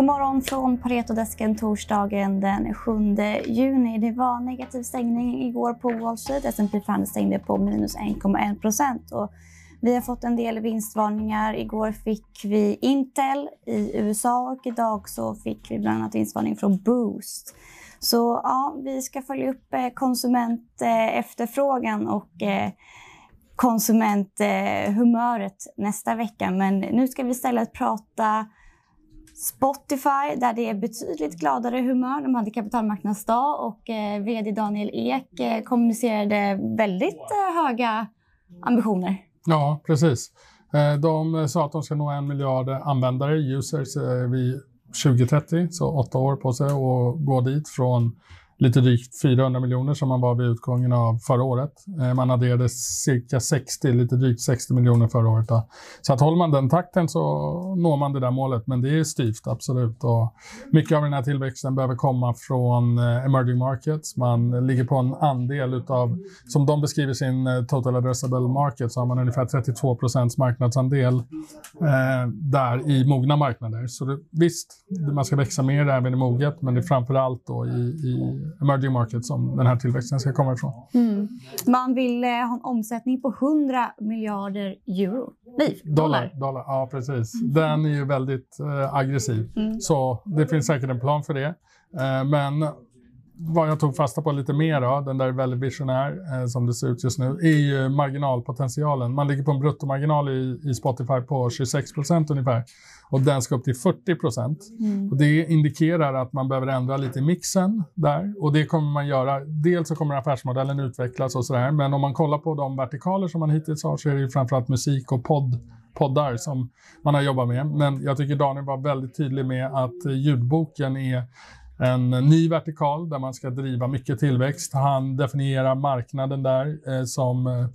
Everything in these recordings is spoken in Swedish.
God morgon från Paretodesken torsdagen den 7 juni. Det var negativ stängning igår på Wall Street. S&P 500 stängde på minus 1,1 procent. Vi har fått en del vinstvarningar. Igår fick vi Intel i USA och idag så fick vi bland annat vinstvarning från Boost. Så ja, vi ska följa upp eh, konsumentefterfrågan och eh, konsumenthumöret nästa vecka. Men nu ska vi istället prata Spotify där det är betydligt gladare humör. De hade kapitalmarknadsdag och eh, vd Daniel Ek eh, kommunicerade väldigt eh, höga ambitioner. Ja, precis. Eh, de eh, sa att de ska nå en miljard eh, användare, users, eh, vid 2030, så åtta år på sig att gå dit från lite drygt 400 miljoner som man var vid utgången av förra året. Eh, man adderade cirka 60, lite drygt 60 miljoner förra året. Då. Så att håller man den takten så når man det där målet, men det är styvt, absolut. Och mycket av den här tillväxten behöver komma från eh, emerging markets. Man ligger på en andel utav, som de beskriver sin eh, total addressable market, så har man ungefär 32 procents marknadsandel eh, där i mogna marknader. Så det, visst, man ska växa mer även i moget, men det är framför allt då i, i emerging markets som den här tillväxten ska komma ifrån. Mm. Man vill eh, ha en omsättning på 100 miljarder euro. Nej, dollar. dollar. dollar. Ja, precis. Den är ju väldigt eh, aggressiv. Mm. Så det finns säkert en plan för det. Eh, men vad jag tog fasta på lite mer, då, den där är väldigt visionär eh, som det ser ut just nu, är ju marginalpotentialen. Man ligger på en bruttomarginal i, i Spotify på 26 procent ungefär och den ska upp till 40 procent. Mm. det indikerar att man behöver ändra lite i mixen där och det kommer man göra. Dels så kommer affärsmodellen utvecklas och sådär, men om man kollar på de vertikaler som man hittills har så är det ju framförallt musik och podd poddar som man har jobbat med. Men jag tycker Daniel var väldigt tydlig med att ljudboken är en ny vertikal där man ska driva mycket tillväxt. Han definierar marknaden där eh, som eh,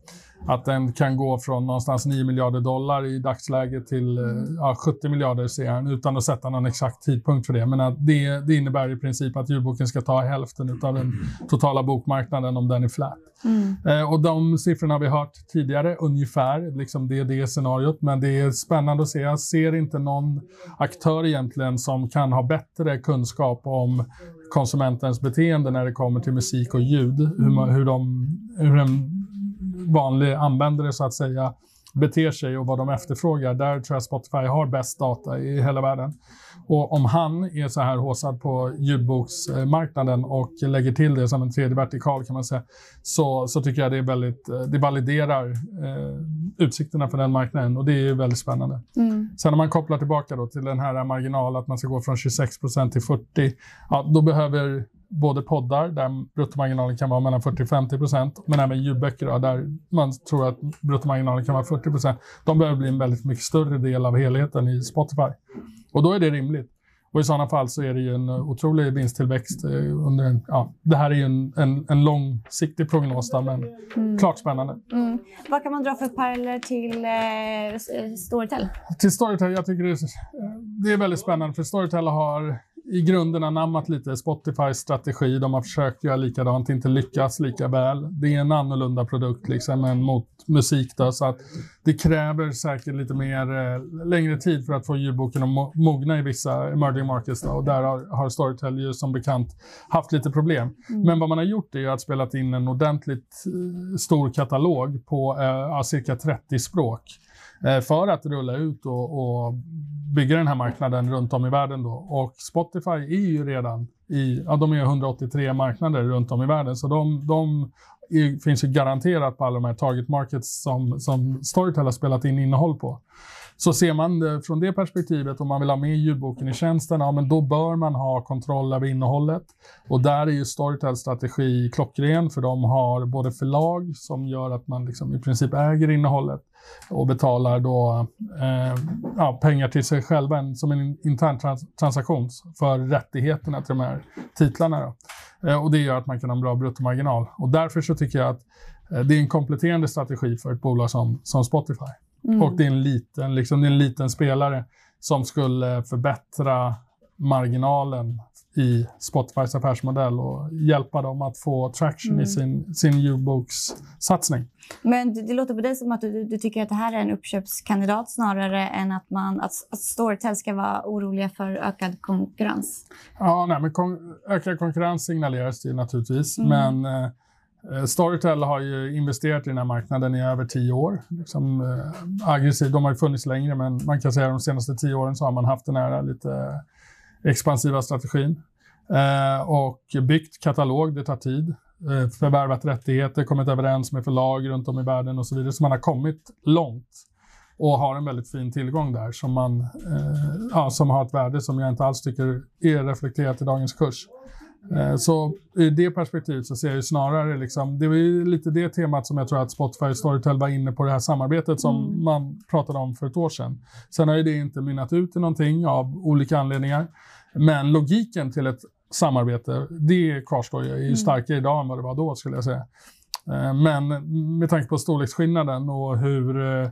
att den kan gå från någonstans 9 miljarder dollar i dagsläget till eh, ja, 70 miljarder ser han, utan att sätta någon exakt tidpunkt för det. Men att det, det innebär i princip att ljudboken ska ta hälften av den totala bokmarknaden om den är flat. Mm. Eh, och de siffrorna har vi hört tidigare, ungefär. Liksom det är det scenariot. Men det är spännande att se. Jag ser inte någon aktör egentligen som kan ha bättre kunskap om konsumentens beteende när det kommer till musik och ljud. Hur, hur, de, hur en vanlig användare så att säga beter sig och vad de efterfrågar. Där tror jag Spotify har bäst data i hela världen. Och om han är så här håsad på ljudboksmarknaden och lägger till det som en tredje vertikal kan man säga, så, så tycker jag det är väldigt, det validerar eh, utsikterna för den marknaden och det är väldigt spännande. Mm. Sen om man kopplar tillbaka då till den här marginalen att man ska gå från 26 till 40, ja, då behöver både poddar där bruttomarginalen kan vara mellan 40 och 50 procent, men även ljudböcker då, där man tror att bruttomarginalen kan vara 40 procent. De behöver bli en väldigt mycket större del av helheten i Spotify. Och då är det rimligt. Och i sådana fall så är det ju en otrolig vinsttillväxt. Eh, under en, ja, det här är ju en, en, en långsiktig prognos, där, men mm. klart spännande. Mm. Vad kan man dra för paralleller till eh, Storytel? Till Storytel, jag tycker det är, det är väldigt spännande, för Storytel har i grunden anammat lite Spotifys strategi. De har försökt göra likadant, inte lyckats lika väl. Det är en annorlunda produkt liksom än mot musik då, så att det kräver säkert lite mer eh, längre tid för att få ljudboken att mogna i vissa emerging markets då, och där har, har Storytel ju som bekant haft lite problem. Mm. Men vad man har gjort är att spela in en ordentligt eh, stor katalog på eh, cirka 30 språk Eh, för att rulla ut och, och bygga den här marknaden runt om i världen. Då. Och Spotify är ju redan i, ja, de är 183 marknader runt om i världen, så de, de är, finns ju garanterat på alla de här target markets som, som Storytel har spelat in innehåll på. Så ser man det från det perspektivet, om man vill ha med ljudboken i tjänsten, ja, men då bör man ha kontroll över innehållet. Och där är ju Storytels strategi klockren, för de har både förlag som gör att man liksom i princip äger innehållet och betalar då eh, ja, pengar till sig själva som en intern trans transaktion för rättigheterna till de här titlarna. Då. Eh, och det gör att man kan ha en bra bruttomarginal. Och därför så tycker jag att eh, det är en kompletterande strategi för ett bolag som, som Spotify. Mm. Och det är, en liten, liksom, det är en liten spelare som skulle förbättra marginalen i Spotifys affärsmodell och hjälpa dem att få traction mm. i sin, sin ljudbokssatsning. Men det, det, låter på dig som att du, du, tycker att det här är en uppköpskandidat snarare än att, man, att, att Storytel ska vara oroliga för ökad konkurrens? Ja, nej, men kon ökad konkurrens signaleras det naturligtvis, mm. men eh, Eh, Storytel har ju investerat i den här marknaden i över tio år. Liksom, eh, aggressiv, de har ju funnits längre, men man kan säga att de senaste tio åren så har man haft den här lite expansiva strategin. Eh, och byggt katalog, det tar tid. Eh, förvärvat rättigheter, kommit överens med förlag runt om i världen och så vidare. Så man har kommit långt och har en väldigt fin tillgång där som, man, eh, ja, som har ett värde som jag inte alls tycker är reflekterat i dagens kurs. Eh, så i det perspektivet så ser jag ju snarare, liksom, det var ju lite det temat som jag tror att Spotify och Storytel var inne på det här samarbetet som mm. man pratade om för ett år sedan. Sen har ju det inte mynnat ut i någonting av olika anledningar. Men logiken till ett samarbete, det kvarstår ju, är ju mm. starkare idag än vad det var då skulle jag säga. Eh, men med tanke på storleksskillnaden och hur eh,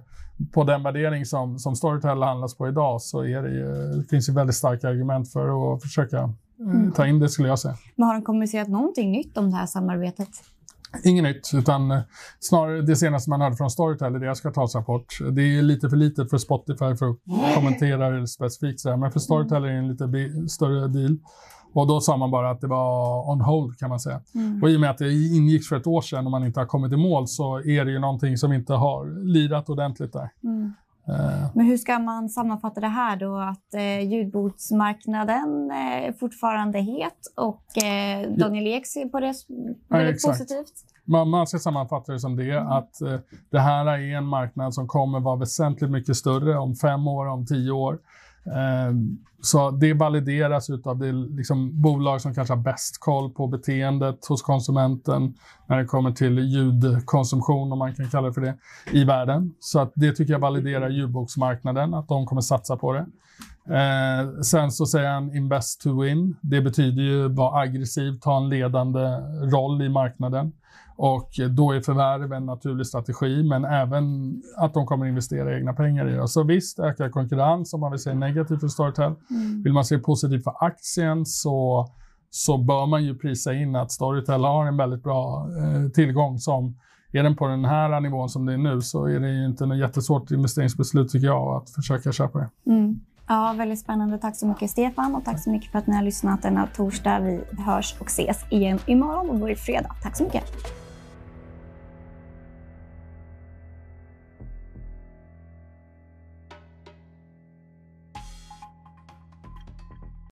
på den värdering som, som Storytel handlas på idag så är det ju, det finns ju väldigt starka argument för att försöka mm. ta in det skulle jag säga. Men har de kommunicerat någonting nytt om det här samarbetet? Inget nytt, utan eh, snarare det senaste man hörde från Storytel i deras kvartalsrapport. Det är lite för litet för Spotify för att kommentera det specifikt, så här. men för Storytel är det en lite större deal. Och då sa man bara att det var on hold kan man säga. Mm. Och i och med att det ingicks för ett år sedan och man inte har kommit i mål så är det ju någonting som inte har lirat ordentligt där. Mm. Uh. Men hur ska man sammanfatta det här då? Att eh, ljudboksmarknaden är eh, fortfarande het och eh, Daniel Ek ser på det väldigt ja, positivt? Man, man ska sammanfatta det som det, mm. att eh, det här är en marknad som kommer vara väsentligt mycket större om fem år, om tio år. Ehm, så det valideras av det liksom bolag som kanske har bäst koll på beteendet hos konsumenten när det kommer till ljudkonsumtion, om man kan kalla det för det, i världen. Så att det tycker jag validerar ljudboksmarknaden, att de kommer satsa på det. Eh, sen så säger han invest to win. Det betyder ju vara aggressiv, ta en ledande roll i marknaden. Och då är förvärv en naturlig strategi, men även att de kommer investera egna pengar i det. Så visst, ökad konkurrens om man vill se negativt för Storytel. Mm. Vill man se positivt för aktien så, så bör man ju prisa in att Storytel har en väldigt bra eh, tillgång som är den på den här nivån som det är nu så är det ju inte något jättesvårt investeringsbeslut tycker jag att försöka köpa det. Mm. Ja, väldigt spännande. Tack så mycket Stefan och tack så mycket för att ni har lyssnat denna torsdag. Vi hörs och ses igen imorgon och då är det fredag. Tack så mycket.